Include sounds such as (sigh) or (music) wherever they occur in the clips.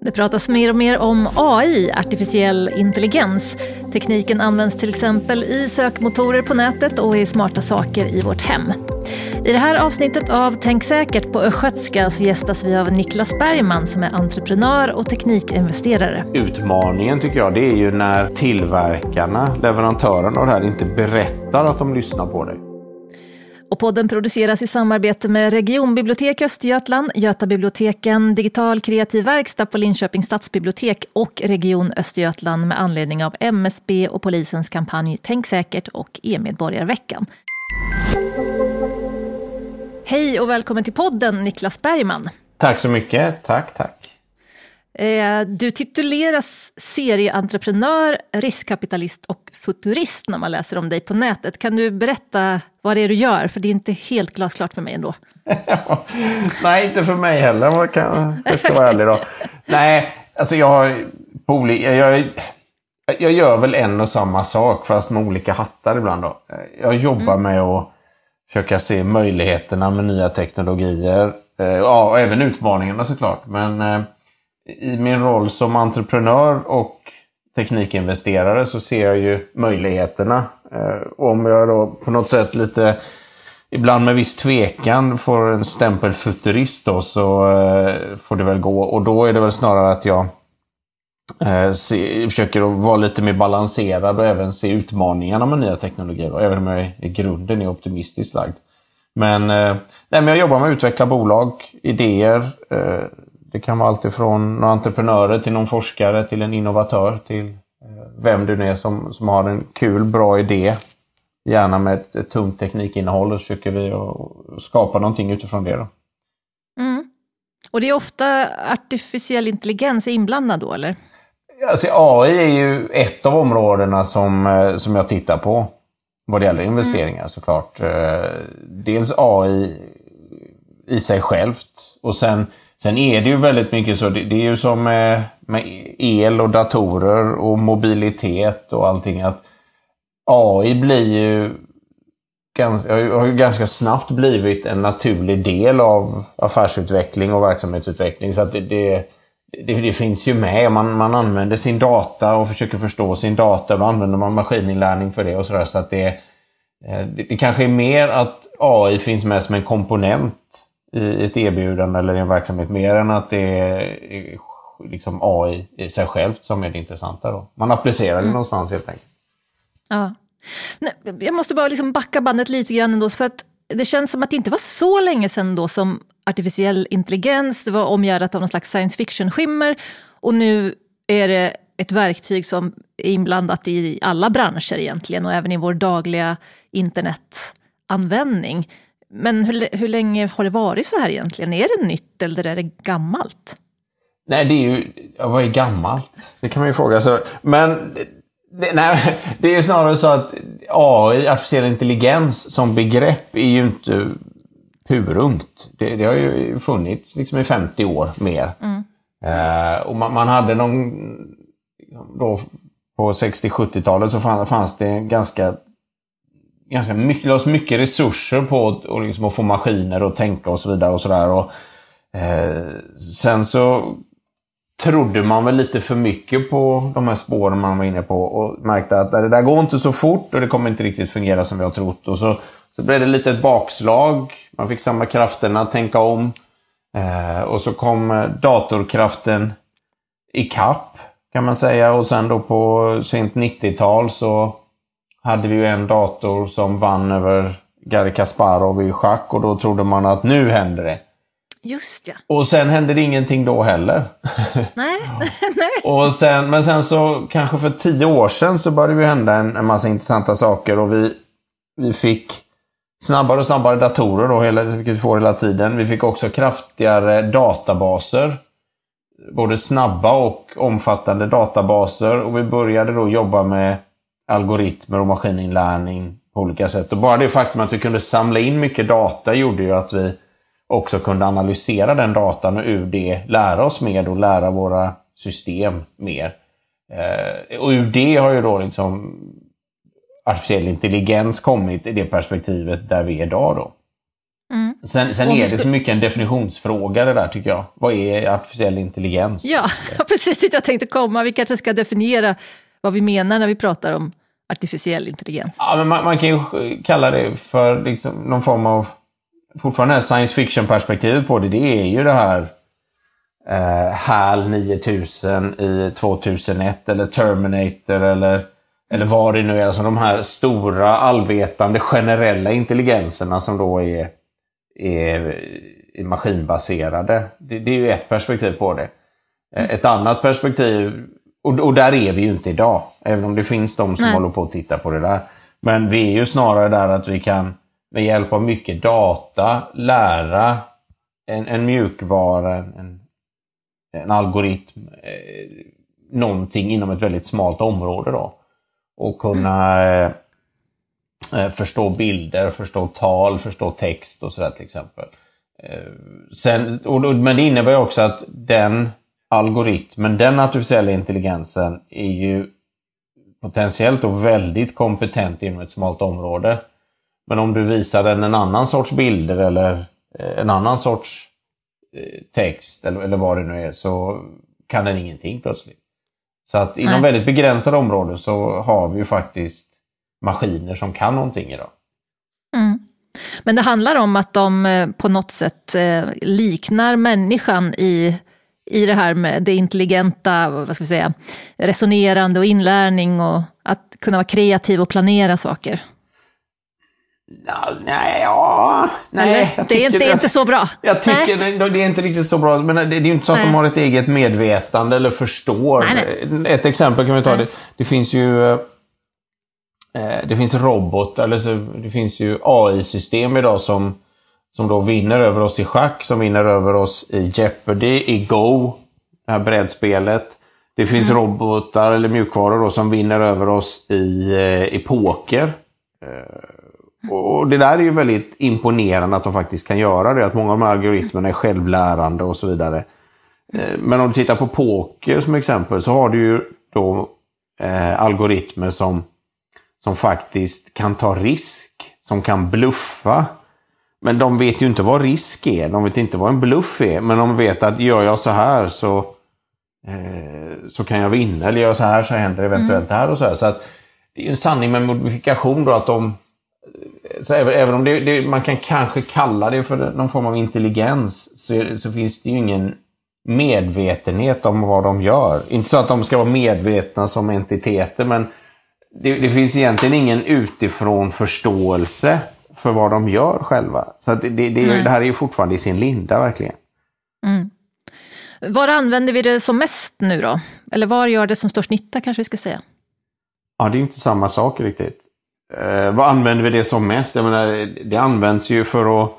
Det pratas mer och mer om AI, artificiell intelligens. Tekniken används till exempel i sökmotorer på nätet och i smarta saker i vårt hem. I det här avsnittet av Tänk säkert på Östgötska så gästas vi av Niklas Bergman som är entreprenör och teknikinvesterare. Utmaningen tycker jag det är ju när tillverkarna, leverantörerna av det här inte berättar att de lyssnar på dig. Och podden produceras i samarbete med Regionbibliotek Östergötland, Götabiblioteken, Digital kreativ verkstad på Linköpings stadsbibliotek och Region Östergötland med anledning av MSB och polisens kampanj Tänk säkert och e-medborgarveckan. Hej och välkommen till podden Niklas Bergman. Tack så mycket. Tack, tack. Eh, du tituleras serieentreprenör, riskkapitalist och futurist när man läser om dig på nätet. Kan du berätta vad det är du gör? För det är inte helt glasklart för mig ändå. (laughs) Nej, inte för mig heller. Jag ska vara ärlig då. Nej, alltså jag har. Jag, jag gör väl en och samma sak fast med olika hattar ibland. Då. Jag jobbar mm. med att försöka se möjligheterna med nya teknologier. Eh, ja, och även utmaningarna såklart. Men eh, i min roll som entreprenör och teknikinvesterare så ser jag ju möjligheterna. Eh, om jag då på något sätt lite, ibland med viss tvekan, får en stämpel futurist då så eh, får det väl gå. Och då är det väl snarare att jag eh, se, försöker att vara lite mer balanserad och även se utmaningarna med nya teknologier. även om jag i grunden är optimistiskt lagd. Men, nej, men jag jobbar med att utveckla bolag, idéer. Det kan vara alltifrån några entreprenörer till någon forskare till en innovatör till eh, vem du nu är som, som har en kul, bra idé. Gärna med ett, ett tungt teknikinnehåll och försöker vi att skapa någonting utifrån det. Då. Mm. Och det är ofta artificiell intelligens inblandad då, eller? Alltså, AI är ju ett av områdena som, eh, som jag tittar på. Vad det gäller investeringar mm. såklart. Eh, dels AI i sig självt. Och sen, sen är det ju väldigt mycket så. Det, det är ju som med, med el och datorer och mobilitet och allting. att AI blir ju ganska, har ju ganska snabbt blivit en naturlig del av affärsutveckling och verksamhetsutveckling. Så att det, det det, det, finns ju med. Man, man använder sin data och försöker förstå sin data. Då använder man maskininlärning för det och sådär. Så att det, eh, det, det kanske är mer att AI finns med som en komponent i ett erbjudande eller i en verksamhet. Mer än att det är liksom AI i sig självt som är det intressanta. Då. Man applicerar det mm. någonstans helt enkelt. Ja. Jag måste bara liksom backa bandet lite grann ändå. För att det känns som att det inte var så länge sedan då som artificiell intelligens, det var omgärdat av någon slags science fiction-skimmer och nu är det ett verktyg som är inblandat i alla branscher egentligen och även i vår dagliga internetanvändning. Men hur, hur länge har det varit så här egentligen? Är det nytt eller är det gammalt? Nej, det är ju... Ja, vad är gammalt? Det kan man ju fråga sig. Men det, nej, (laughs) det är snarare så att AI, artificiell intelligens, som begrepp är ju inte purungt. Det, det har ju funnits liksom i 50 år mer. Mm. Eh, och man, man, hade någon... Då, på 60-70-talet så fanns det ganska ganska mycket, mycket resurser på att, liksom, att få maskiner att tänka och så vidare. och så där. Och, eh, Sen så trodde man väl lite för mycket på de här spåren man var inne på och märkte att det där går inte så fort och det kommer inte riktigt fungera som vi har trott. Och så, så blev det lite ett bakslag. Man fick samma krafterna att tänka om. Eh, och så kom eh, datorkraften i kapp kan man säga. Och sen då på sent 90-tal så hade vi ju en dator som vann över Garry Kasparov i schack och då trodde man att nu händer det. Just ja. Och sen hände det ingenting då heller. (laughs) (laughs) Nej. Och sen, men sen så kanske för tio år sedan så började det hända en, en massa intressanta saker och vi, vi fick snabbare och snabbare datorer då, hela, vilket vi får hela tiden. Vi fick också kraftigare databaser. Både snabba och omfattande databaser och vi började då jobba med algoritmer och maskininlärning på olika sätt. Och bara det faktum att vi kunde samla in mycket data gjorde ju att vi också kunde analysera den datan och ur det lära oss mer och lära våra system mer. Eh, och ur det har ju då liksom artificiell intelligens kommit i det perspektivet där vi är idag. Då. Mm. Sen, sen är det så mycket en definitionsfråga det där tycker jag. Vad är artificiell intelligens? Ja, (laughs) precis dit jag tänkte komma. Vi kanske ska definiera vad vi menar när vi pratar om artificiell intelligens. Ja, men man, man kan ju kalla det för liksom någon form av... Fortfarande det science fiction-perspektivet på det, det är ju det här eh, HAL 9000 i 2001 eller Terminator eller, eller vad det nu är. Alltså de här stora allvetande generella intelligenserna som då är, är, är maskinbaserade. Det, det är ju ett perspektiv på det. Eh, ett annat perspektiv, och, och, där är vi ju inte idag, även om det finns de som Nej. håller på att titta på det där. Men vi är ju snarare där att vi kan med hjälp av mycket data lära en, en mjukvara, en, en algoritm, eh, någonting inom ett väldigt smalt område. Då. Och kunna eh, eh, förstå bilder, förstå tal, förstå text och sådär till exempel. Eh, sen, och, men det innebär också att den algoritmen, den artificiella intelligensen är ju potentiellt och väldigt kompetent inom ett smalt område. Men om du visar den en annan sorts bilder eller eh, en annan sorts Eh, text eller, eller vad det nu är så kan den ingenting plötsligt. Så att inom Nej. väldigt begränsade områden så har vi ju faktiskt maskiner som kan någonting idag. Mm. Men det handlar om att de eh, på något sätt liknar människan i, i det här med det intelligenta, vad ska vi säga, resonerande och inlärning och att kunna vara kreativ och planera saker. nej, ja, nej. det är, inte, det, inte så bra. Jag tycker nej. det, det är inte riktigt så bra. Men det, det är ju inte så att nej. de har ett eget medvetande eller förstår. Nej, ett exempel kan vi ta. Det, det finns ju eh, det finns robotar, eller så, det finns ju AI-system idag som, som då vinner över oss i schack, som vinner över oss i Jeopardy, i Go, det här brädspelet. Det finns mm. robotar eller mjukvaror då, som vinner över oss i, eh, i poker. Eh, och det där är ju väldigt imponerande att de faktiskt kan göra det. Att många av de här algoritmerna är självlärande och så vidare. Eh, men om du tittar på poker som exempel så har du ju då eh, algoritmer som, som faktiskt kan ta risk, som kan bluffa. Men de vet ju inte vad risk är, de vet inte vad en bluff är. Men de vet att gör jag så här så, eh, så kan jag vinna. Eller gör jag så här så händer eventuellt mm. det här och så här. Så att, det är ju en sanning med modifikation då att de så även, även om det, det, man kan kanske kalla det för någon form av intelligens så, så, finns det ju ingen medvetenhet om vad de gör. Inte så att de ska vara medvetna som entiteter men det, det finns egentligen ingen utifrån förståelse för vad de gör själva. Så det, det, det, här är ju fortfarande i sin linda verkligen. Mm. Var använder vi det som mest nu då? Eller var gör det som störst nytta kanske vi ska säga? Ja, det är inte samma sak riktigt. Eh, vad använder vi det som mest? Jag menar, det används ju för att,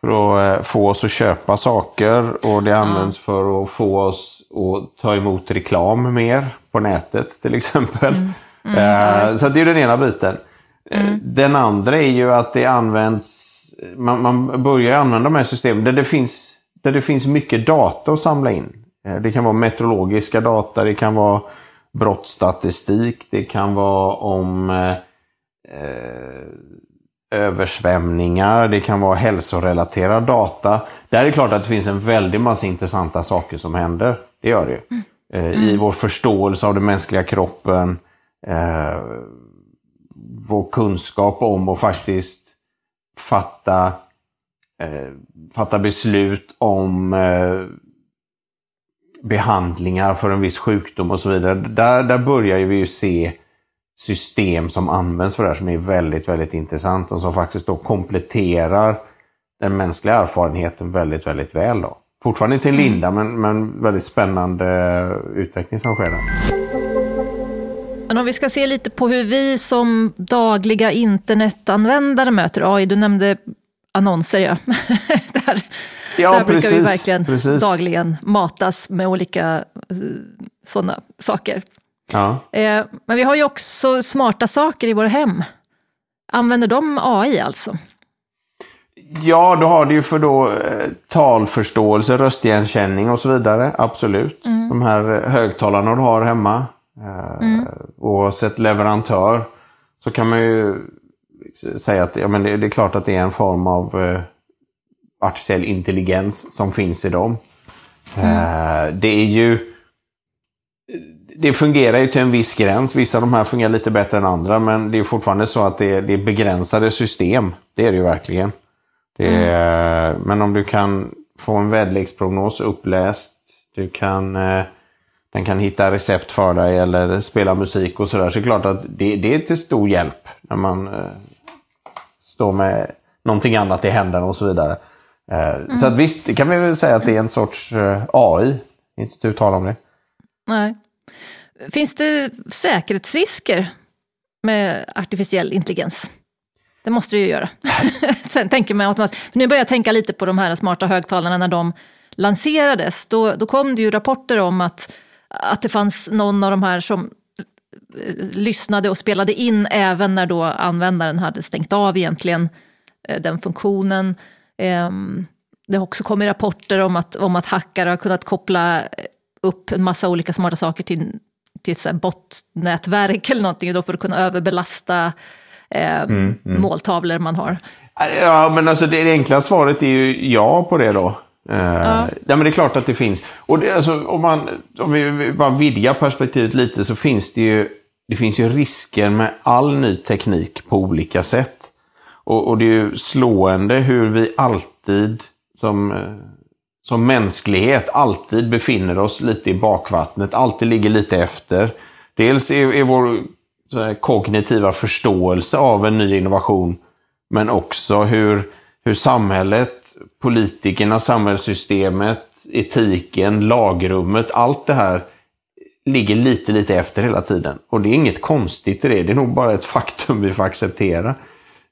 för att eh, få oss att köpa saker och det används ja. för att få oss att ta emot reklam mer på nätet till exempel. Mm. Mm, eh, så det är den ena biten. Eh, mm. Den andra är ju att det används, man, man börjar använda de här systemen där det, finns, där det finns mycket data att samla in. Eh, det kan vara meteorologiska data, det kan vara brottsstatistik, det kan vara om eh, översvämningar, det kan vara hälsorelaterad data. Där är det klart att det finns en väldig massa intressanta saker som händer. Det gör det mm. eh, I mm. vår förståelse av den mänskliga kroppen, eh, vår kunskap om att faktiskt fatta, eh, fatta beslut om eh, behandlingar för en viss sjukdom och så vidare. Där, där börjar vi ju se system som används för det här som är väldigt, väldigt intressant och som faktiskt då kompletterar den mänskliga erfarenheten väldigt, väldigt väl. Då. Fortfarande i sin mm. linda, men, men väldigt spännande utveckling som sker där. Om vi ska se lite på hur vi som dagliga internetanvändare möter AI. Du nämnde annonser, ja. (laughs) där ja, där precis, brukar vi verkligen precis. dagligen matas med olika eh, sådana saker. Ja. Eh, men vi har ju också smarta saker i våra hem. Använder de AI alltså? Ja, då har det ju för då eh, talförståelse, röstigenkänning och så vidare. Absolut. Mm. De här högtalarna du har hemma. Eh, mm. Oavsett leverantör så kan man ju säga att ja, men det, det, är klart att det är en form av eh, artificiell intelligens som finns i dem. Mm. Det är ju... Det fungerar ju till en viss gräns. Vissa av de här fungerar lite bättre än andra, men det är fortfarande så att det är, det är begränsade system. Det är det ju verkligen. Det mm. Men om du kan få en väderleksprognos uppläst, du kan, eh, den kan hitta recept för dig eller spela musik och sådär. Så det är klart att det, det är till stor hjälp när man eh, står med någonting annat i händerna och så vidare. Mm. Så att visst, det kan vi väl säga att det är en sorts AI. Inte tu tal om det. Nej. Finns det säkerhetsrisker med artificiell intelligens? Det måste det ju göra. (laughs) Sen tänker man automatiskt, nu börjar jag tänka lite på de här smarta högtalarna när de lanserades. Då, då kom det ju rapporter om att, att det fanns någon av de här som eh, lyssnade och spelade in även när då användaren hade stängt av egentligen eh, den funktionen. Ehm, det har också kommit rapporter om att, om att hackare har kunnat koppla upp en massa olika smarta saker till, till ett botnätverk eller någonting då för att kunna överbelasta eh, mm, mm. måltavlor man har. Ja, men alltså det, det enkla svaret är ju ja på det då. Uh, ja. ja. men det är klart att det finns. Och det, alltså, om, man, om vi bara vidgar perspektivet lite så finns det ju, det finns ju risker med all ny teknik på olika sätt. Och, och det är ju slående hur vi alltid som, eh, som mänsklighet alltid befinner oss lite i bakvattnet, alltid ligger lite efter. Dels är, är vår kognitiva förståelse av en ny innovation. Men också hur, hur samhället, politikerna, samhällssystemet, etiken, lagrummet, allt det här ligger lite, lite efter hela tiden. Och det är inget konstigt i det. Det är nog bara ett faktum vi får acceptera.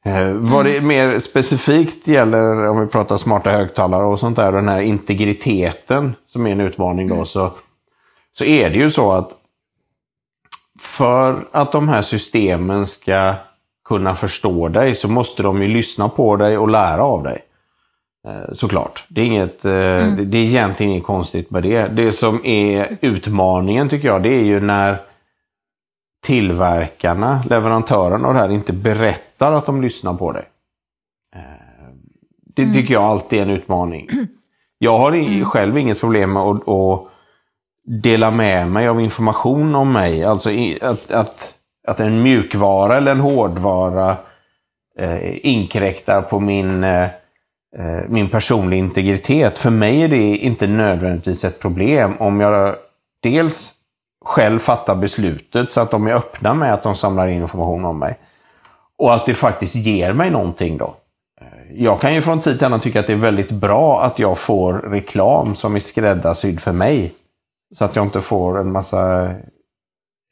Eh, vad det mer specifikt gäller, om vi pratar smarta högtalare och sånt där, den här integriteten som är en utmaning då, så, så är det ju så att för att de här systemen ska kunna förstå dig så måste de ju lyssna på dig och lära av dig. Eh, såklart. Det är, inget, eh, mm. det är egentligen inget konstigt med det. Det som är utmaningen tycker jag, det är ju när tillverkarna, leverantörerna av det här inte berättar att de lyssnar på dig. Eh, det mm. tycker jag alltid är en utmaning. Jag har mm. själv inget problem med att, att dela med mig av information om mig. Alltså att, att, att en mjukvara eller en hårdvara eh, inkräktar på min, eh, Eh, min personliga integritet. För mig är det inte nödvändigtvis ett problem om jag dels själv fattar beslutet så att de är öppna med att de samlar in information om mig. Och att det faktiskt ger mig någonting då. Eh, jag kan ju från tid till annan tycka att det är väldigt bra att jag får reklam som är skräddarsydd för mig. Så att jag inte får en massa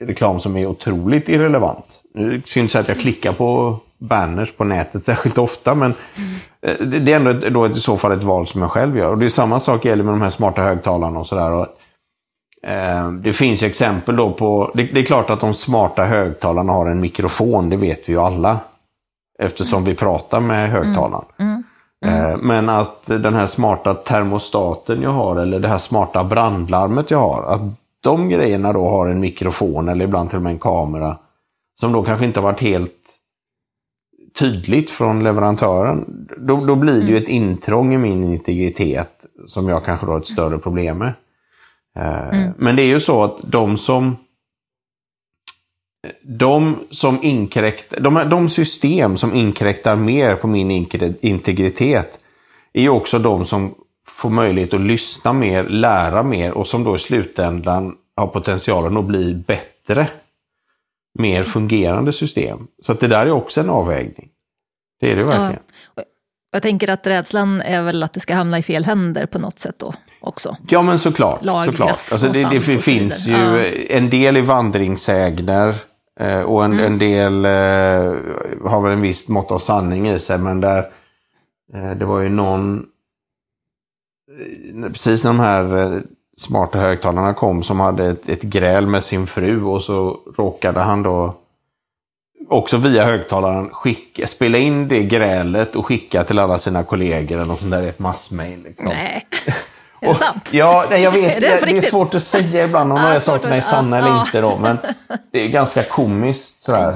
reklam som är otroligt irrelevant. Nu syns det att jag klickar på banners på nätet särskilt ofta, men mm. det är ändå då i så fall ett val som jag själv gör. Och det är samma sak gäller med de här smarta högtalarna och sådär. Eh, det finns ju exempel då på... Det, det, är klart att de smarta högtalarna har en mikrofon, det vet vi ju alla. Eftersom vi pratar med högtalaren. Mm. Mm. Mm. Eh, men att den här smarta termostaten jag har eller det här smarta brandlarmet jag har. Att de grejerna då har en mikrofon eller ibland till och med en kamera. Som då kanske inte har varit helt tydligt från leverantören. Då, då blir det ju mm. ett intrång i min integritet som jag kanske då har ett större problem med. Eh, mm. Men det är ju så att de som de som inkräktar, de, de system som inkräktar mer på min integritet är ju också de som får möjlighet att lyssna mer, lära mer och som då i slutändan har potentialen att bli bättre. Mer fungerande system. Så att det där är också en avvägning. Det är det verkligen. Ja. Jag tänker att rädslan är väl att det ska hamna i fel händer på något sätt då också. Ja men såklart. såklart. Alltså det, det finns ju ja. en del i vandringsägner Eh, och en, mm. en del eh, har väl en viss mått av sanning i sig, men där eh, det var ju någon, precis när de här smarta högtalarna kom, som hade ett, ett gräl med sin fru och så råkade han då också via högtalaren skicka, spela in det grälet och skicka till alla sina kollegor eller något sånt där, ett massmail. Liksom. Nej. (laughs) Är det sant? Ja, (laughs) nej, jag vet. är det, det, är svårt att säga ibland om de här sakerna är sanna eller inte. Då, men (laughs) det är ganska komiskt. Sådär.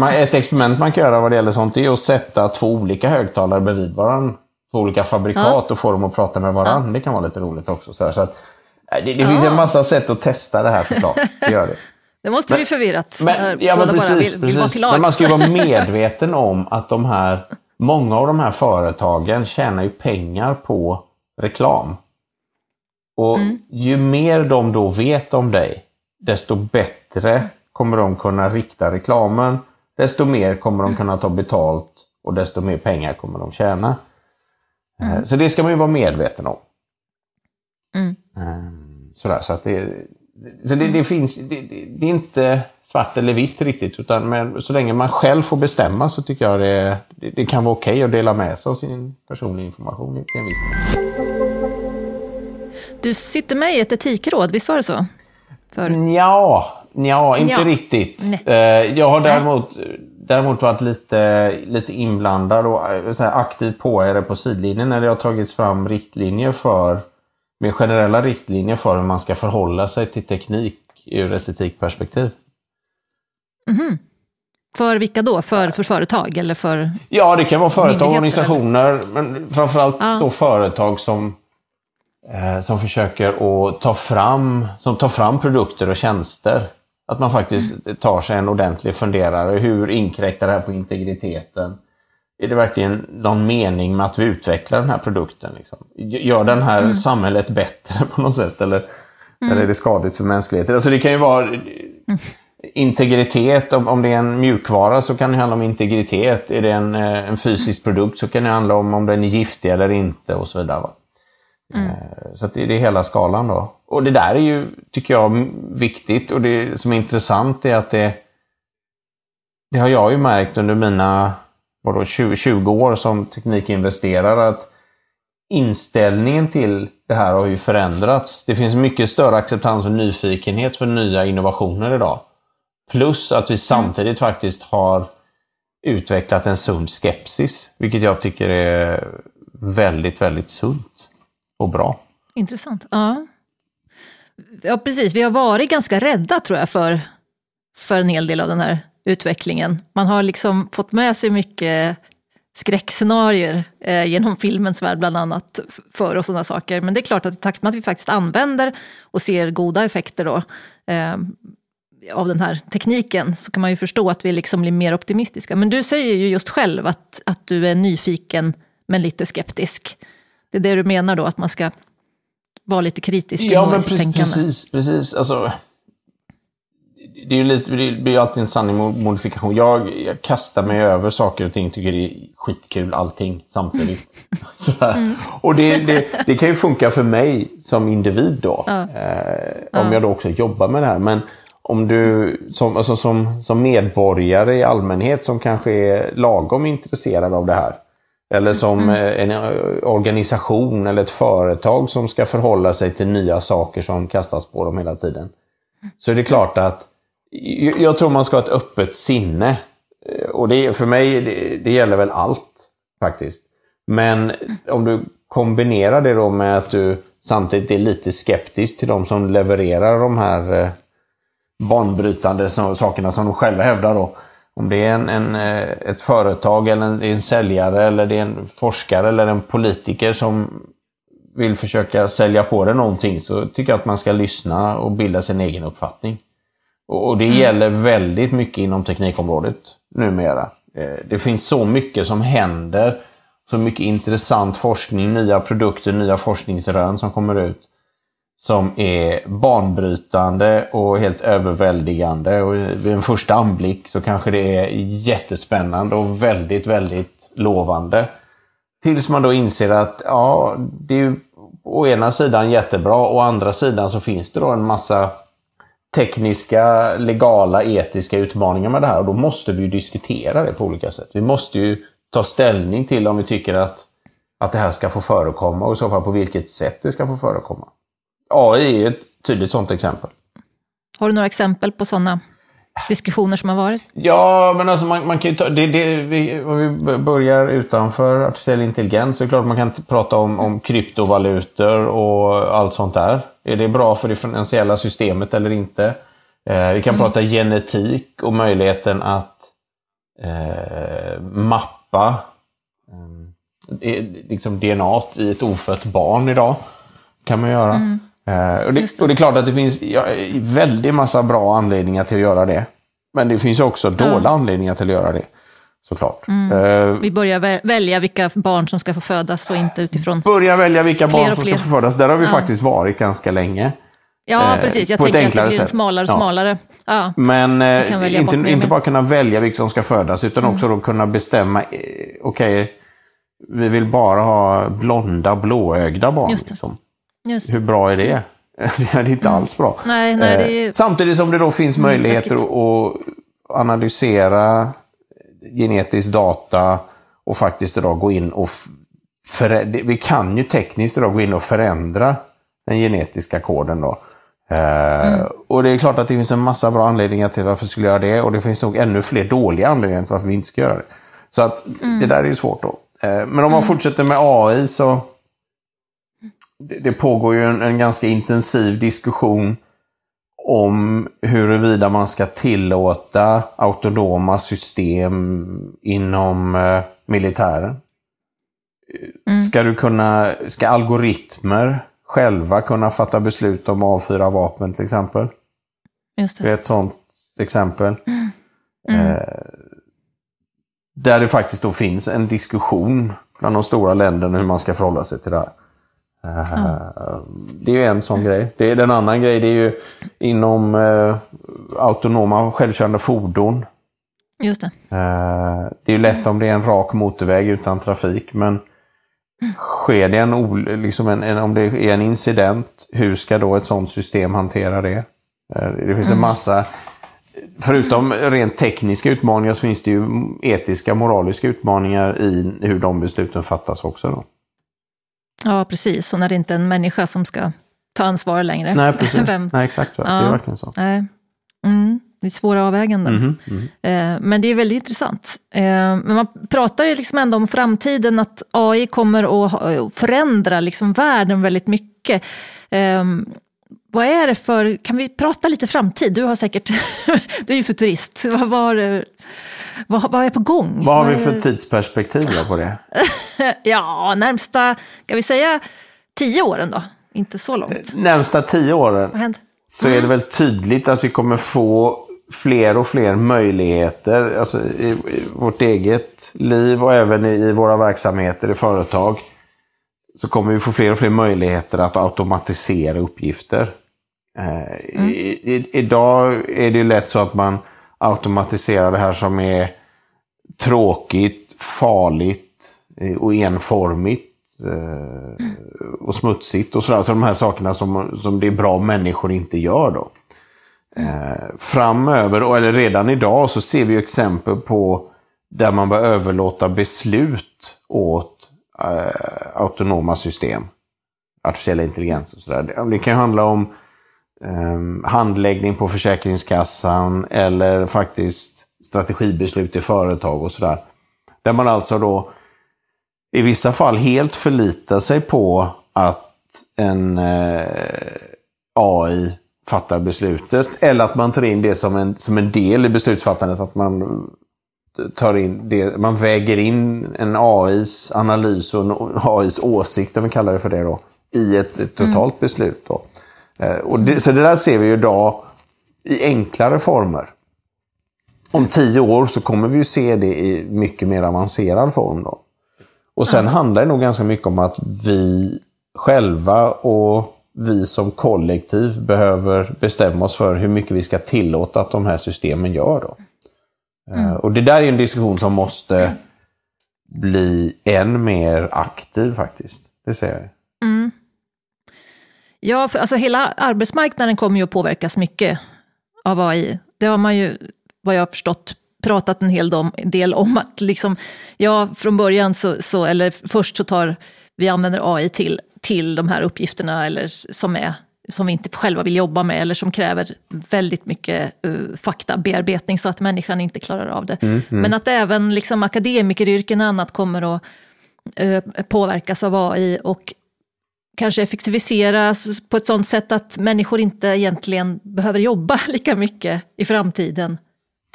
Eh, ett experiment man kan göra vad det gäller sånt är att sätta två olika högtalare bredvid varandra. Olika fabrikat ja. och få dem att prata med varandra. Ja. Det kan vara lite roligt också. Så, så att, det, det ja. finns en massa sätt att testa det här såklart. Det gör det. (laughs) Det måste men, bli förvirrat. Men, ja, men precis, vill, vill precis. Men man ska ju vara (laughs) medveten om att de här, många av de här företagen tjänar ju pengar på reklam. Och mm. ju mer de då vet om dig, desto bättre kommer de kunna rikta reklamen, desto mer kommer de kunna ta betalt och desto mer pengar kommer de tjäna. Mm. Så det ska man ju vara medveten om. Mm. Ehm, sådär, så att det, så det, det finns, det, det, är inte svart eller vitt riktigt, utan men så länge man själv får bestämma så tycker jag det, det, kan vara okej okay att dela med sig av sin personliga information till en viss Du sitter med i ett etikråd, visst var det så? För... Ja, ja, inte ja. riktigt. Nej. Eh, jag har däremot, däremot varit lite, lite inblandad och eh, så här, aktiv påhejare på sidlinjen när det har tagits fram riktlinjer för med generella riktlinjer för hur man ska förhålla sig till teknik ur ett etikperspektiv. Mm -hmm. För vilka då? För, för företag eller för Ja, det kan vara företag och organisationer, eller? men framförallt ja. då företag som, eh, som försöker att ta fram, som tar fram produkter och tjänster. Att man faktiskt tar sig en ordentlig funderare. Hur inkräktar det här på integriteten? är det verkligen någon mening med att vi utvecklar den här produkten? Liksom? Gör den här mm. samhället bättre på något sätt? Eller, mm. eller är det skadligt för mänskligheten? Alltså det kan ju vara mm. integritet. Om, om det är en mjukvara så kan det handla om integritet. Är det en, eh, en fysisk produkt så kan det handla om om den är giftig eller inte och så vidare. Mm. Eh, så det är hela skalan då. Och det där är ju, tycker jag, viktigt. Och det som är intressant är att det, det har jag ju märkt under mina vadå, 20, 20 år som teknikinvesterare att inställningen till det här har ju förändrats. Det finns mycket större acceptans och nyfikenhet för nya innovationer idag. Plus att vi samtidigt faktiskt har utvecklat en sund skepsis, vilket jag tycker är väldigt, väldigt sunt och bra. Intressant. Ja ja, precis. Vi har varit ganska rädda tror jag för, för en hel del av den här utvecklingen. Man har liksom fått med sig mycket skräckscenarier eh, genom filmens värld bland annat för och sådana saker. Men det är klart att i takt med att vi faktiskt använder och ser goda effekter då, eh, av den här tekniken så kan man ju förstå att vi liksom blir mer optimistiska. Men du säger ju just själv att, att du är nyfiken men lite skeptisk. Det är det du menar då, att man ska vara lite kritisk ja, men precis, tänkande? Precis, precis. Alltså, det är ju lite, det blir ju alltid en sanning modifikation. Jag, jag, kastar mig över saker och ting, tycker det är skitkul allting samtidigt. (laughs) Mm. Och det, det, det, kan ju funka för mig som individ då. Ja. Eh, om ja. jag då också jobbar med det här. Men om du som, alltså som, som medborgare i allmänhet som kanske är lagom intresserad av det här. Eller som mm. en organisation eller ett företag som ska förhålla sig till nya saker som kastas på dem hela tiden. Så är det klart att jag tror man ska ha ett öppet sinne. Eh, och det, för mig, det, det gäller väl allt faktiskt. Men om du kombinerar det då med att du samtidigt är lite skeptisk till de som levererar de här eh, banbrytande sakerna som de själva hävdar då. Om det är en, en, eh, ett företag eller en, en säljare eller det är en forskare eller en politiker som vill försöka sälja på det någonting så tycker jag att man ska lyssna och bilda sin egen uppfattning. Och det mm. gäller väldigt mycket inom teknikområdet numera. Eh, det finns så mycket som händer. Så mycket intressant forskning, nya produkter, nya forskningsrön som kommer ut. Som är banbrytande och helt överväldigande. Och vid en första anblick så kanske det är jättespännande och väldigt, väldigt lovande. Tills man då inser att ja, det är ju å ena sidan jättebra, å andra sidan så finns det då en massa tekniska, legala, etiska utmaningar med det här. Och då måste vi ju diskutera det på olika sätt. Vi måste ju ta ställning till om vi tycker att, att det här ska få förekomma och i så fall på vilket sätt det ska få förekomma. AI är ett tydligt sådant exempel. Har du några exempel på sådana diskussioner som har varit? Ja, men alltså man, man kan ju ta, det, det, vi, om vi börjar utanför artificiell intelligens så är det klart man kan prata om, om kryptovalutor och allt sånt där. Är det bra för det finansiella systemet eller inte? Eh, vi kan mm. prata genetik och möjligheten att eh, mappa eh, liksom DNA i ett ofött barn idag. kan man göra. Mm. Eh, och, det, och det är klart att det finns ja, väldigt massa bra anledningar till att göra det. Men det finns också dåliga anledningar till att göra det. Såklart. Eh, Vi börjar vä- välja vilka barn som ska få födas och inte utifrån... börja välja vilka barn som ska få födas. Där har vi faktiskt varit ganska länge. Ja, eh, precis. Jag tänker att det blir sätt. smalare och Ja. smalare. Ja. Men eh, inte, inte bara kunna välja vilka som ska födas, utan också då kunna bestämma, eh, okej, vi vill bara ha blonda, blåögda barn. Just det. Liksom. Hur bra är det? (laughs) det är inte alls bra. Nej, nej, det är Eh, ju... Samtidigt som det då finns möjligheter läskigt. att analysera genetisk data och faktiskt idag gå in och f- förä- Vi kan ju tekniskt idag gå in och förändra den genetiska koden då. Eh, Och det är klart att det finns en massa bra anledningar till varför vi skulle göra det och det finns nog ännu fler dåliga anledningar till varför vi inte ska göra det. Så att det där är ju svårt då. Eh, Men om man fortsätter med AI så det, det pågår ju en, en ganska intensiv diskussion om huruvida man ska tillåta autonoma system inom eh, militären. Ska, du kunna, ska algoritmer själva kunna fatta beslut om att avfyra vapen till exempel? Just Det det. är ett sånt exempel. Eh, där det faktiskt då finns en diskussion bland de stora länderna hur man ska förhålla sig till det här. Det är ju en sån grej. Det är, en annan grej det är ju inom eh, autonoma självkörande fordon. Just det. Eh, det är ju lätt om det är en rak motorväg utan trafik, men sker det en, liksom en, en, om det är en incident, hur ska då ett sånt system hantera det? Eh, det finns en massa, förutom rent tekniska utmaningar så finns det ju etiska, moraliska utmaningar i hur de besluten fattas också. Då. Ja, precis. Och när det inte är en människa som ska ta ansvar längre. Nej, precis. (laughs) Vem? Nej, exakt. va? Det är Ja. verkligen så. Nej. Mm, det är svåra avväganden. Mhm. Eh, Men det är väldigt intressant. Eh, Men man pratar ju liksom ändå om framtiden, att AI kommer att förändra liksom världen väldigt mycket. Eh, Vad är det för, kan vi prata lite framtid? Du har säkert, (laughs) du är ju futurist. Vad, var, vad, vad är på gång? Vad har vi för tidsperspektiv på det? (laughs) Ja, närmsta, kan vi säga tio åren då? Inte så långt. Närmsta tio åren Vad händer? så är det väl tydligt att vi kommer få fler och fler möjligheter alltså i, i vårt eget liv och även i, i våra verksamheter i företag. Så kommer vi få fler och fler möjligheter att automatisera uppgifter. Eh, i, i, idag är det ju lätt så att man automatiserar det här som är tråkigt, farligt eh, och enformigt eh, och smutsigt och sådär. Så de här sakerna som, som det är bra människor inte gör då. Eh, framöver, och- eller redan idag, så ser vi exempel på där man bör överlåta beslut åt eh, autonoma system. Artificiell intelligens och sådär. Det, det kan ju handla om eh, handläggning på Försäkringskassan eller faktiskt strategibeslut i företag och sådär. Där man alltså då i vissa fall helt förlitar sig på att en eh, AI fattar beslutet. Eller att man tar in det som en, som en del i beslutsfattandet. Att man tar in det, man väger in en AIs analys och en AIs åsikt, om vi kallar det för det då, i ett, ett totalt beslut. Då. Eh, och det, så det där ser vi ju idag i enklare former. Om tio år så kommer vi ju se det i mycket mer avancerad form. Då. Och sen handlar det nog ganska mycket om att vi själva och vi som kollektiv behöver bestämma oss för hur mycket vi ska tillåta att de här systemen gör. Då. Eh, Och det där är en diskussion som måste bli än mer aktiv faktiskt. Det säger jag. Ja, för alltså hela arbetsmarknaden kommer ju att påverkas mycket av AI. Det har man ju, vad jag har förstått, pratat en hel del om. att liksom, Ja, från början så, så, eller först så tar vi använder AI till, till de här uppgifterna eller som, är, som vi inte själva vill jobba med eller som kräver väldigt mycket uh, faktabearbetning så att människan inte klarar av det. Men att även liksom, akademikeryrken och annat kommer att uh, påverkas av AI och kanske effektiviseras på ett sånt sätt att människor inte egentligen behöver jobba (laughs) lika mycket i framtiden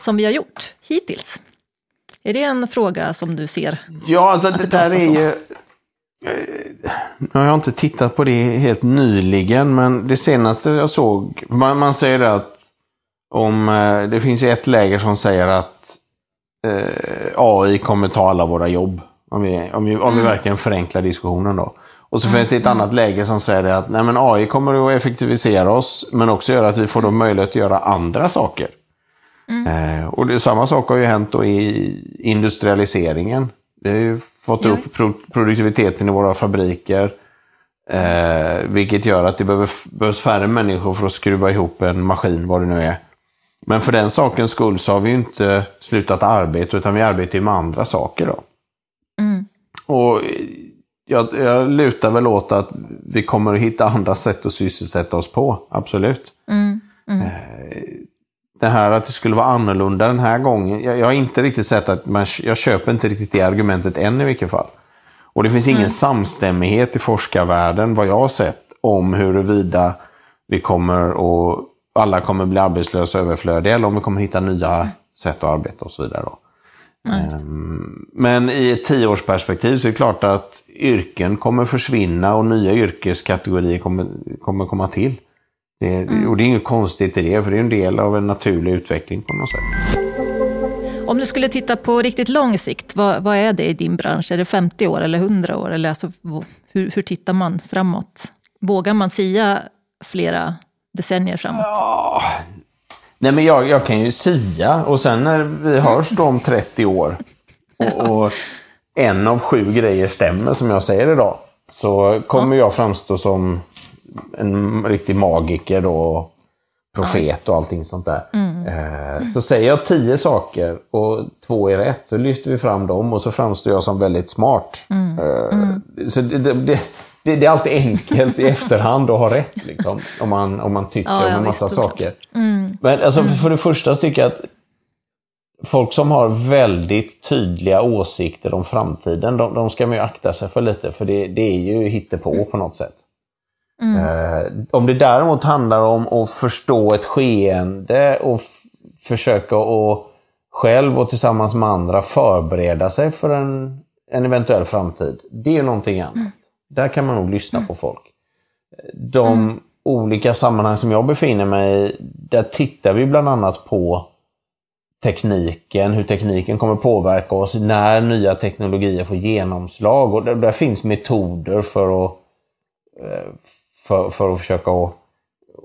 som vi har gjort hittills. Är det en fråga som du ser? Ja, alltså det, där är ju... Nu har jag inte tittat på det helt nyligen, men det senaste jag såg, man, man säger att om, eh, det finns ett läger som säger att eh, AI kommer ta alla våra jobb. Om vi, om vi, om vi mm. verkligen förenklar diskussionen då. Och så finns det ett mm. annat läge som säger att nej, men AI kommer att effektivisera oss, men också göra att vi får då möjlighet att göra andra saker. Mm. Eh, och det, samma sak har ju hänt då i industrialiseringen. Vi har ju fått ja. upp pro produktiviteten i våra fabriker. Eh, vilket gör att det behöver, behövs färre människor för att skruva ihop en maskin, vad det nu är. Men för den sakens skull så har vi ju inte slutat arbeta, utan vi arbetar ju med andra saker. då. Mm. Och jag, jag lutar väl åt att vi kommer att hitta andra sätt att sysselsätta oss på, absolut. Mm. Mm. Eh, det här att det skulle vara annorlunda den här gången. Jag, jag har inte riktigt sett att man, jag köper inte riktigt det argumentet än i vilket fall. Och det finns ingen mm. samstämmighet i forskarvärlden vad jag har sett om huruvida vi kommer och alla kommer bli arbetslösa och överflödiga eller om vi kommer hitta nya mm. sätt att arbeta och så vidare. Då. Mm. Men i ett tioårsperspektiv så är det klart att yrken kommer försvinna och nya yrkeskategorier kommer, kommer komma till. Det, mm. Och det är inget konstigt i det, för det är en del av en naturlig utveckling på något sätt. Om du skulle titta på riktigt lång sikt, vad, vad är det i din bransch? Är det 50 år eller 100 år? Eller alltså, hur, hur tittar man framåt? Vågar man sia flera decennier framåt? Ja. Nej, men jag, jag kan ju sia och sen när vi hörs då om 30 år och, och en av sju grejer stämmer som jag säger idag så kommer ja. jag framstå som en riktig magiker då, profet och allting sånt där. Mm. Eh, så säger jag tio saker och två är rätt, så lyfter vi fram dem och så framstår jag som väldigt smart. Mm. Eh, mm. Så det, det, det, det, är alltid enkelt i efterhand att ha rätt, liksom, om, man, om man tycker ja, om en massa saker. Mm. Men alltså, för det första tycker jag att folk som har väldigt tydliga åsikter om framtiden, de, de ska man ju akta sig för lite, för det, det är ju hittepå på något sätt. Mm. Eh, om det däremot handlar om att förstå ett skeende och försöka att själv och tillsammans med andra förbereda sig för en, en eventuell framtid. Det är någonting annat. Mm. Där kan man nog lyssna mm. på folk. De mm. olika sammanhang som jag befinner mig i, där tittar vi bland annat på tekniken, hur tekniken kommer påverka oss när nya teknologier får genomslag. Och där, där finns metoder för att eh, för, för att försöka att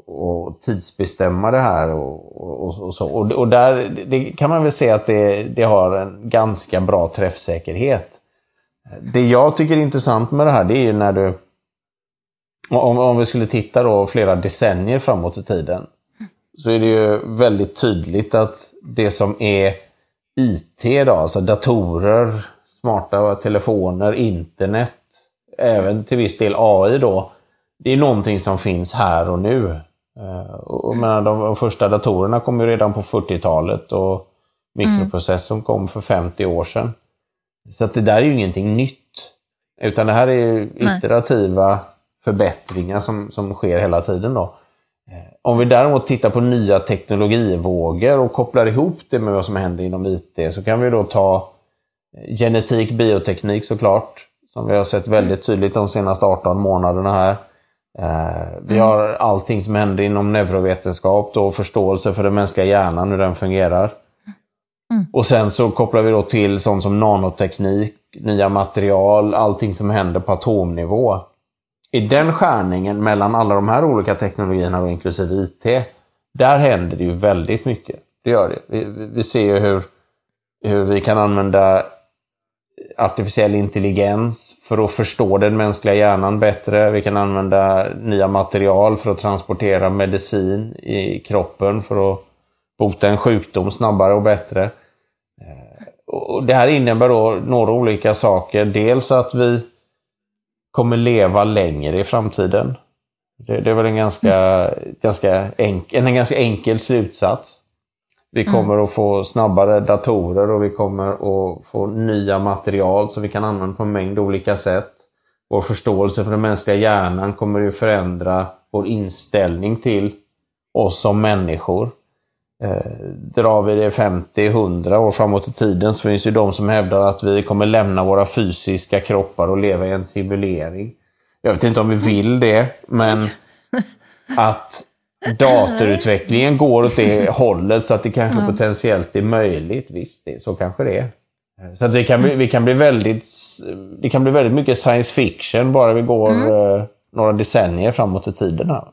och tidsbestämma det här. Och, och, och så. Och, och, där det kan man väl säga att det, det har en ganska bra träffsäkerhet. Det jag tycker är intressant med det här, det är när du... Om, om vi skulle titta då flera decennier framåt i tiden, så är det ju väldigt tydligt att det som är IT, då, alltså datorer, smarta telefoner, internet, även till viss del AI då, det är någonting som finns här och nu. Eh, och, menar, de, första datorerna kom ju redan på 40-talet och mikroprocessorn kom för 50 år sedan. Så att det där är ju ingenting nytt. Utan det här är iterativa Nej. förbättringar som, som sker hela tiden. då. Eh, om vi däremot tittar på nya teknologivågor och kopplar ihop det med vad som händer inom IT så kan vi då ta genetik, bioteknik såklart. Som vi har sett väldigt tydligt de senaste 18 månaderna här. Eh, vi mm. har allting som händer inom neurovetenskap och förståelse för den mänskliga hjärnan, hur den fungerar. Mm. Och sen så kopplar vi då till sånt som nanoteknik, nya material, allting som händer på atomnivå. I den skärningen mellan alla de här olika teknologierna, och inklusive IT, där händer det ju väldigt mycket. Det gör det. Vi, vi ser ju hur, hur vi kan använda artificiell intelligens för att förstå den mänskliga hjärnan bättre. Vi kan använda nya material för att transportera medicin i kroppen för att bota en sjukdom snabbare och bättre. Och det här innebär då några olika saker. Dels att vi kommer leva längre i framtiden. Det, det är väl en ganska, ganska, enkel, en ganska enkel slutsats. Vi mm. kommer mm. att få snabbare datorer och vi kommer att få nya material som vi kan använda på en mängd olika sätt. Vår förståelse för den mänskliga hjärnan kommer att förändra vår inställning till oss som människor. Eh, drar vi det 50-100 år framåt i tiden så finns ju de som hävdar att vi kommer lämna våra fysiska kroppar och leva i en simulering. Jag vet inte om vi vill det, men (laughs) att datorutvecklingen går åt det (laughs) hållet så att det kanske potentiellt är möjligt. Visst, så kanske det är. Så att det kan bli, vi kan bli väldigt, det kan bli väldigt mycket science fiction bara vi går mm. eh, några decennier framåt i tiden. Här.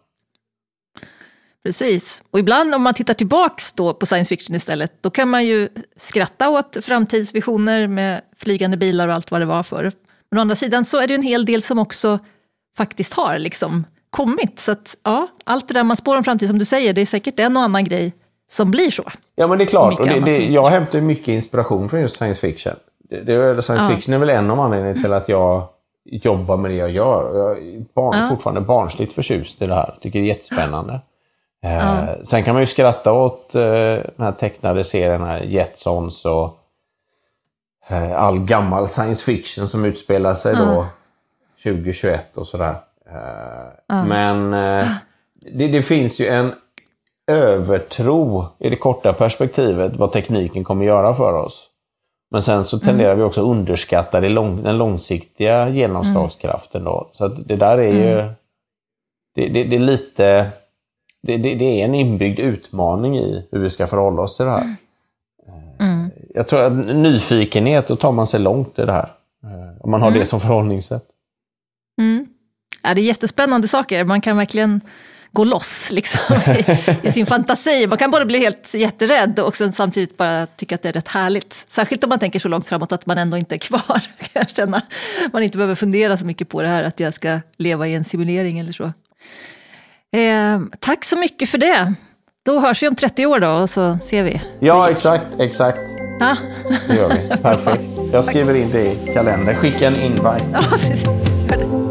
Precis. Och ibland om man tittar tillbaks då på science fiction istället, då kan man ju skratta åt framtidsvisioner med flygande bilar och allt vad det var för. Men å andra sidan så är det en hel del som också faktiskt har liksom kommit. Så att ja, allt det där man spår om framtid som du säger, det är säkert en och annan grej som blir så. Ja men det är klart, och det, det, jag hämtar mycket inspiration från just science fiction. Det, det, science ja. fiction är väl en av anledningarna till att jag jobbar med det jag gör. Jag är barn, ja. fortfarande barnsligt förtjust i det här. Tycker det är jättespännande. Eh, sen kan man ju skratta åt eh, den här tecknade serien, Jetsons och eh, all gammal science fiction som utspelar sig då 2021 och sådär. Eh, men eh, det, det, finns ju en övertro i det korta perspektivet vad tekniken kommer göra för oss. Men sen så tenderar mm. vi också att underskatta det lång, den långsiktiga genomslagskraften. Då. Så det där är ju... Mm. Det, det, det, är lite... Det, det, är en inbyggd utmaning i hur vi ska förhålla oss till det här. Mm. Jag tror att nyfikenhet, då tar man sig långt i det här. Eh, om man har det mm. som förhållningssätt. Mm. Ja, det är jättespännande saker, man kan verkligen gå loss liksom, (laughs) i, i, sin fantasi. Man kan både bli helt jätterädd och sen samtidigt bara tycka att det är rätt härligt. Särskilt om man tänker så långt framåt att man ändå inte är kvar. (laughs) Kan jag känna. Man inte behöver fundera så mycket på det här att jag ska leva i en simulering eller så. Eh, tack så mycket för det. Då hörs vi om 30 år då och så ser vi. Ja, exakt, exakt. Ah. Det gör vi. (laughs) Perfekt. Jag skriver in det i kalendern. Skicka en invite. Ja, precis. Gör det.